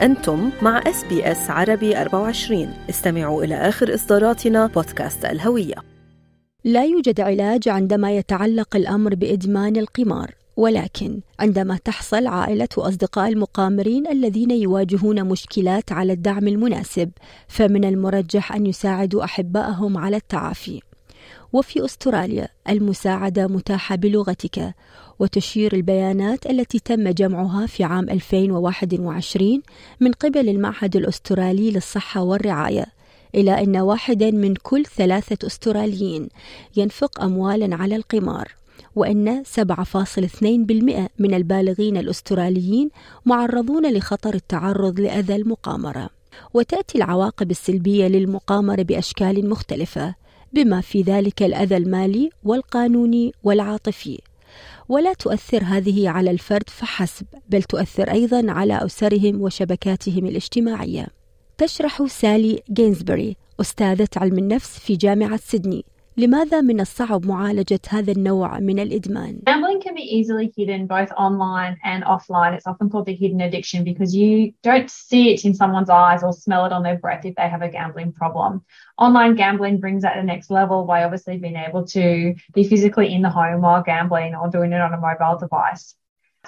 أنتم مع SBS عربي 24 استمعوا إلى آخر إصداراتنا بودكاست الهوية. لا يوجد علاج عندما يتعلق الأمر بإدمان القمار ولكن عندما تحصل عائلة وأصدقاء المقامرين الذين يواجهون مشكلات على الدعم المناسب فمن المرجح أن يساعدوا أحبائهم على التعافي. وفي أستراليا المساعدة متاحة بلغتك وتشير البيانات التي تم جمعها في عام 2021 من قبل المعهد الأسترالي للصحة والرعاية إلى أن واحدا من كل ثلاثة أستراليين ينفق أموالا على القمار وأن 7.2% من البالغين الأستراليين معرضون لخطر التعرض لأذى المقامرة. وتأتي العواقب السلبية للمقامرة بأشكال مختلفة بما في ذلك الأذى المالي والقانوني والعاطفي. ولا تؤثر هذه على الفرد فحسب بل تؤثر أيضا على أسرهم وشبكاتهم الاجتماعية. تشرح سالي جينزبري أستاذة علم النفس في جامعة سيدني. لماذا من الصعب معالجة هذا النوع من الإدمان؟ Gambling can be easily hidden both online and offline. It's often called the hidden addiction because you don't see it in someone's eyes or smell it on their breath if they have a gambling problem. Online gambling brings that to the next level by obviously being able to be physically in the home while gambling or doing it on a mobile device.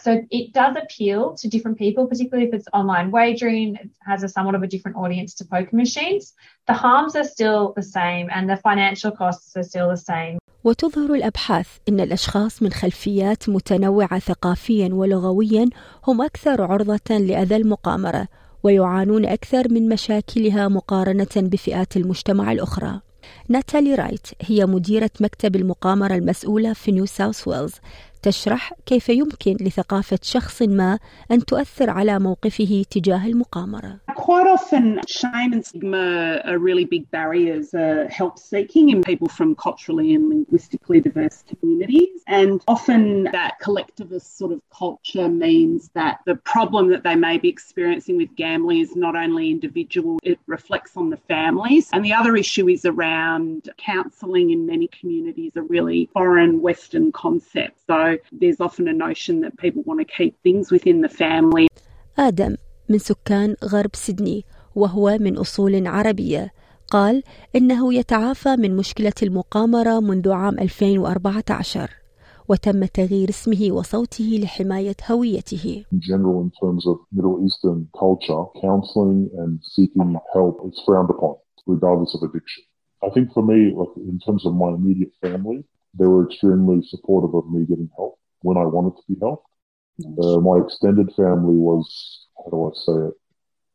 So it does appeal to different people, particularly if it's online wagering, it has a somewhat of a different audience to poker machines. The harms are still the same and the financial costs are still the same. وتظهر الأبحاث أن الأشخاص من خلفيات متنوعة ثقافيا ولغويا هم أكثر عرضة لأذى المقامرة ويعانون أكثر من مشاكلها مقارنة بفئات المجتمع الأخرى. ناتالي رايت هي مديرة مكتب المقامرة المسؤولة في نيو ساوث ويلز تشرح كيف يمكن لثقافة شخص ما أن تؤثر على موقفه تجاه المقامرة. quite often, shame and stigma are really big barriers uh, help seeking in people from culturally and linguistically diverse communities. And often that collectivist sort of culture means that the problem that they may be experiencing with gambling is not only individual, it reflects on the families. And the other issue is around counselling in many communities, a really foreign Western concept. So there's often a notion that people want to keep things within the family. Adam من سكان غرب سيدني وهو من أصول عربية قال إنه يتعافى من مشكلة المقامرة منذ عام 2014 وتم تغيير اسمه وصوته لحماية هويته. In general, in terms of Middle Eastern culture, counseling and seeking help is frowned upon, regardless of addiction. I think for me, like in terms of my immediate family, they were extremely supportive of me getting help when I wanted to be helped. Uh, my extended family was, how do I say it?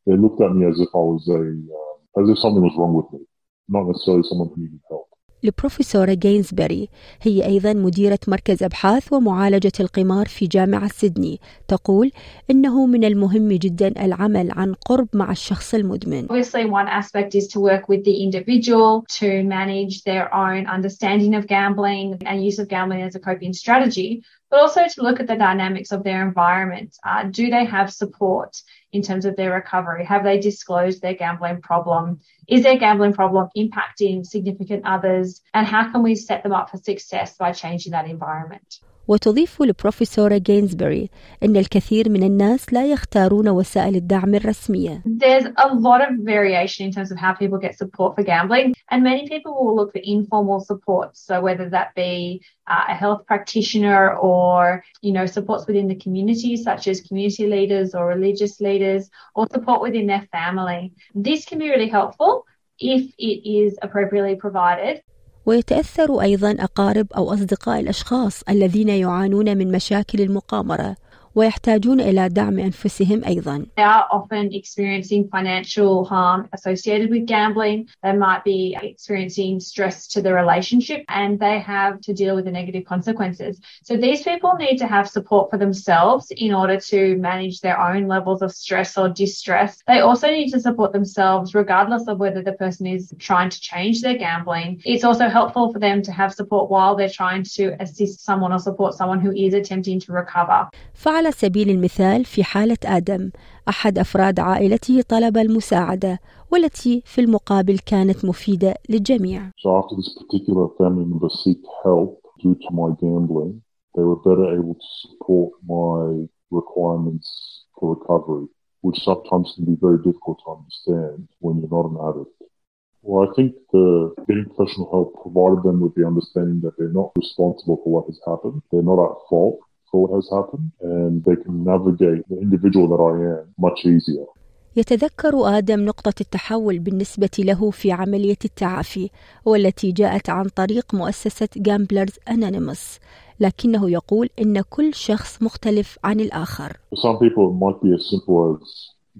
They looked at me as if I was a, uh, as if something was wrong with me, not necessarily someone who needed help. البروفيسورة جينزبري هي أيضا مديرة مركز أبحاث ومعالجة القمار في جامعة سيدني تقول إنه من المهم جدا العمل عن قرب مع الشخص المدمن Obviously, one aspect is to work with the individual to manage their own understanding of gambling and use of gambling as a coping strategy, but also to look at the dynamics of their environment. Uh, do they have support in terms of their recovery? Have they disclosed their gambling problem? Is their gambling problem impacting significant others? And how can we set them up for success by changing that environment? وتضيف البروفيسورة جينزبري أن الكثير من الناس لا يختارون وسائل الدعم الرسمية There's a lot of variation in terms of how people get support for gambling, and many people will look for informal support. So whether that be uh, a health practitioner or you know supports within the community, such as community leaders or religious leaders, or support within their family. This can be really helpful if it is appropriately provided. ويتأثر أيضا أقارب أو أصدقاء الأشخاص الذين يعانون من مشاكل المقامرة. ويحتاجون إلى دعم أنفسهم أيضا. They are often experiencing financial harm associated with gambling. They might be experiencing stress to the relationship and they have to deal with the negative consequences. So these people need to have support for themselves in order to manage their own levels of stress or distress. They also need to support themselves regardless of whether the person is trying to change their gambling. It's also helpful for them to have support while they're trying to assist someone or support someone who is attempting to recover. فعلى سبيل المثال في حالة آدم أحد أفراد عائلته طلب المساعدة والتي في المقابل كانت مفيدة للجميع. Which sometimes can be very difficult to understand when you're not an addict. Well, I think the getting professional help provided them with the understanding that they're not responsible for what has happened. They're not at fault for what has happened, and they can navigate the individual that I am much easier. يتذكر آدم نقطة التحول بالنسبة له في عملية التعافي والتي جاءت عن طريق مؤسسة جامبلرز أنونيموس لكنه يقول إن كل شخص مختلف عن الآخر some people, it might be as simple as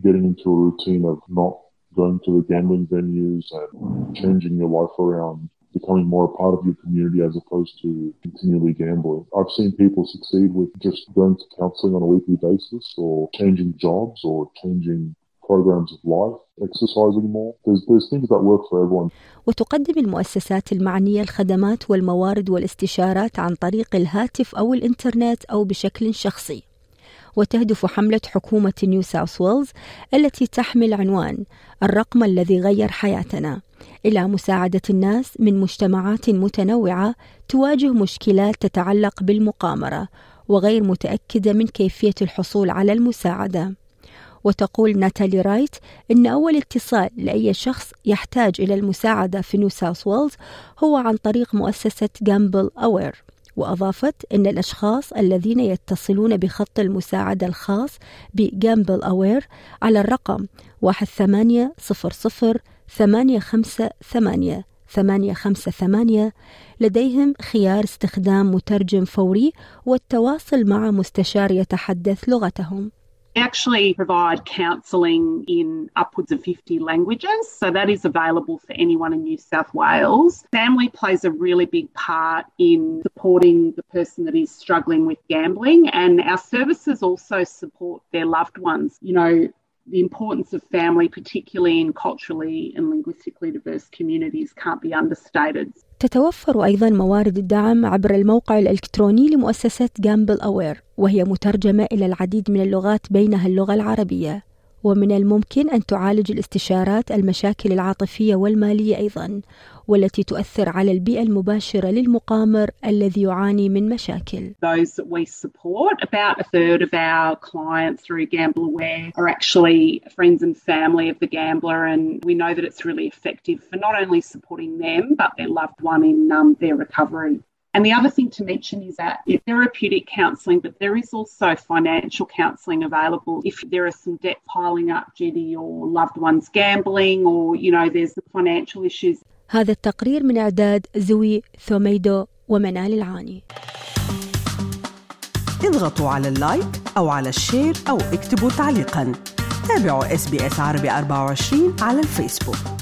getting into a routine of not going to the gambling venues and changing your life around, becoming more a part of your community as opposed to continually gambling. I've seen people succeed with just going to counseling on a weekly basis or changing jobs or changing programs of life, exercising more. There's, things that work for everyone. وتقدم المؤسسات المعنية الخدمات والموارد والاستشارات عن طريق الهاتف أو الإنترنت أو بشكل شخصي وتهدف حملة حكومة نيو ساوث ويلز التي تحمل عنوان الرقم الذي غير حياتنا إلى مساعدة الناس من مجتمعات متنوعة تواجه مشكلات تتعلق بالمقامرة وغير متأكدة من كيفية الحصول على المساعدة. وتقول ناتالي رايت إن أول اتصال لأي شخص يحتاج إلى المساعدة في نيو ساوث ويلز هو عن طريق مؤسسة GambleAware وأضافت أن الأشخاص الذين يتصلون بخط المساعدة الخاص بجامبل أوير على الرقم 1800 858 858 لديهم خيار استخدام مترجم فوري والتواصل مع مستشار يتحدث لغتهم actually provide counselling in upwards of 50 languages, so that is available for anyone in New South Wales. Family plays a really big part in supporting the person that is struggling with gambling, and our services also support their loved ones. You know, the importance of family, particularly in culturally and linguistically diverse communities, can't be understated. تتوفر أيضا موارد الدعم عبر الموقع الإلكتروني لمؤسسة جامبل أوير وهي مترجمة إلى العديد من اللغات بينها اللغة العربية ومن الممكن أن تعالج الاستشارات المشاكل العاطفية والمالية أيضا والتي تؤثر على البيئة المباشرة للمقامر الذي يعاني من مشاكل. Those that we support, about a third of our clients through Gamble Aware are actually friends and family of the gambler, and we know that it's really effective for not only supporting them but their loved one in um, their recovery. And the other thing to mention is that it's therapeutic counselling, but there is also financial counselling available if there are some debt piling up due to your loved one's gambling or, you know, there's the financial issues. هذا التقرير من إعداد زوي ثوميدو ومنال العاني اضغطوا على اللايك أو على الشير أو اكتبوا تعليقا تابعوا اس بي اس عربي 24 على الفيسبوك